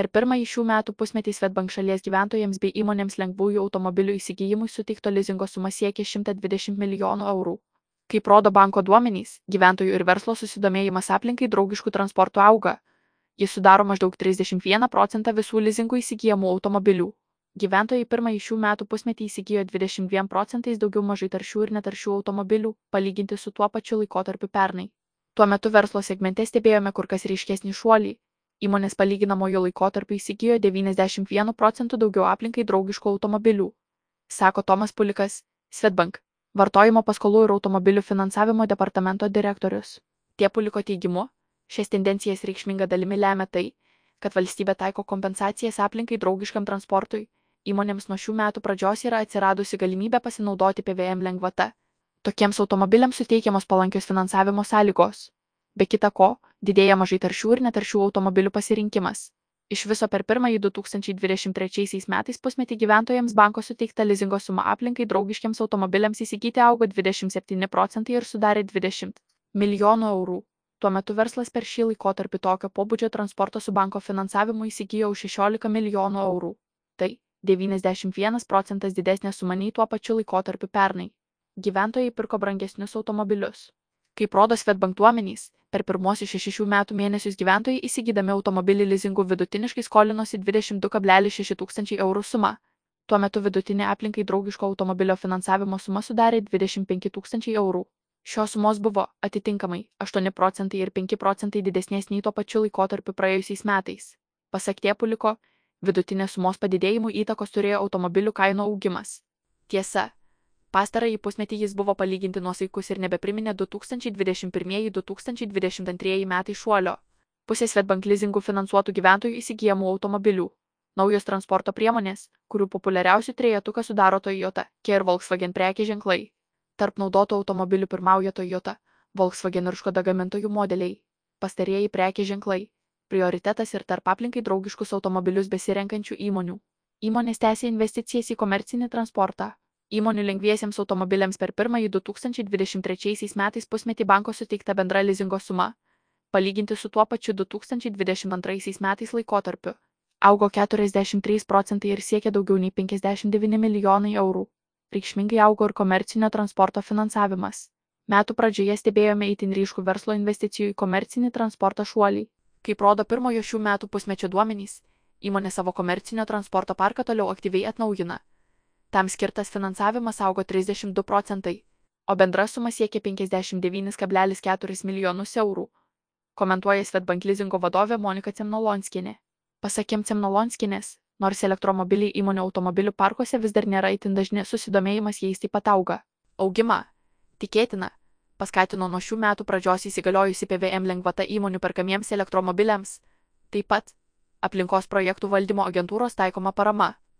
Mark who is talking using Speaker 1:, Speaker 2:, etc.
Speaker 1: Per pirmąjį šių metų pusmetį Svetbank šalies gyventojams bei įmonėms lengvųjų automobilių įsigijimui suteikto lizingo suma siekia 120 milijonų eurų. Kaip rodo banko duomenys, gyventojų ir verslo susidomėjimas aplinkai draugiškų transportų auga. Jis sudaro maždaug 31 procentą visų lizingų įsigijamų automobilių. Gyventojai pirmąjį šių metų pusmetį įsigijo 22 procentais daugiau mažai taršių ir netaršių automobilių, palyginti su tuo pačiu laikotarpiu pernai. Tuo metu verslo segmente stebėjome kur kas ryškesnį šuolį. Įmonės palyginamojo laikotarpiu įsigijo 91 procentų daugiau aplinkai draugiškų automobilių. Sako Tomas Pulikas, Svetbank, vartojimo paskolų ir automobilių finansavimo departamento direktorius. Tie Puliko teigimu, šias tendencijas reikšminga dalimi lemia tai, kad valstybė taiko kompensacijas aplinkai draugiškam transportui įmonėms nuo šių metų pradžios yra atsiradusi galimybė pasinaudoti PVM lengvata. Tokiems automobiliams suteikiamos palankios finansavimo sąlygos. Be kita ko, didėja mažai taršių ir netaršių automobilių pasirinkimas. Iš viso per pirmąjį 2023 metais pusmetį gyventojams banko suteikta lizingo suma aplinkai draugiškiams automobiliams įsigyti augo 27 procentai ir sudarė 20 milijonų eurų. Tuo metu verslas per šį laikotarpį tokio pobūdžio transporto su banko finansavimu įsigijo už 16 milijonų eurų. Tai 91 procentas didesnė suma nei tuo pačiu laikotarpiu pernai. Gyventojai pirko brangesnius automobilius. Kaip rodo Svetbank duomenys, per pirmosius šešių metų mėnesius gyventojai įsigydami automobilį lizingų vidutiniškai skolinosi 22,6 tūkstančiai eurų sumą. Tuo metu vidutinė aplinkai draugiško automobilio finansavimo suma sudarė 25 tūkstančiai eurų. Šios sumos buvo, atitinkamai, 8 procentai ir 5 procentai didesnės nei tuo pačiu laikotarpiu praėjusiais metais. Pasak Tiepuliko, Vidutinės sumos padidėjimui įtakos turėjo automobilių kainų augimas. Tiesa, pastarąjį pusmetį jis buvo palyginti nuosaikus ir nebepriminė 2021-2022 metai šuolio. Pusė Svetbank lizingų finansuotų gyventojų įsigijamų automobilių. Naujos transporto priemonės, kurių populiariausių trejetuką sudaro Toyota, Kia ir Volkswagen prekė ženklai. Tarp naudotų automobilių pirmauja Toyota, Volkswagen ir Škoda gamintojų modeliai. Pastarieji prekė ženklai prioritetas ir tarp aplinkai draugiškus automobilius besirenkančių įmonių. Įmonės tęsia investicijas į komercinį transportą. Įmonių lengviesiems automobiliams per pirmąjį 2023 metais pusmetį banko suteikta bendra lizingo suma, palyginti su tuo pačiu 2022 metais laikotarpiu, augo 43 procentai ir siekia daugiau nei 59 milijonai eurų. Reikšmingai augo ir komercinio transporto finansavimas. Metų pradžioje stebėjome įtin ryškų verslo investicijų į komercinį transportą šuolį. Kaip rodo pirmojo šių metų pusmečio duomenys, įmonė savo komercinio transporto parką toliau aktyviai atnaujina. Tam skirtas finansavimas augo 32 procentai, o bendra suma siekia 59,4 milijonus eurų, komentuoja Svetbank lizingo vadovė Monika Cemnolonskinė. Pasakėm Cemnolonskinės, nors elektromobiliai įmonių automobilių parkuose vis dar nėra itin dažni, susidomėjimas jais taip pat auga. Augimą, tikėtina, paskatino nuo šių metų pradžios įsigaliojusi PVM lengvata įmonių perkamiems elektromobiliams. Taip pat aplinkos projektų valdymo agentūros taikoma parama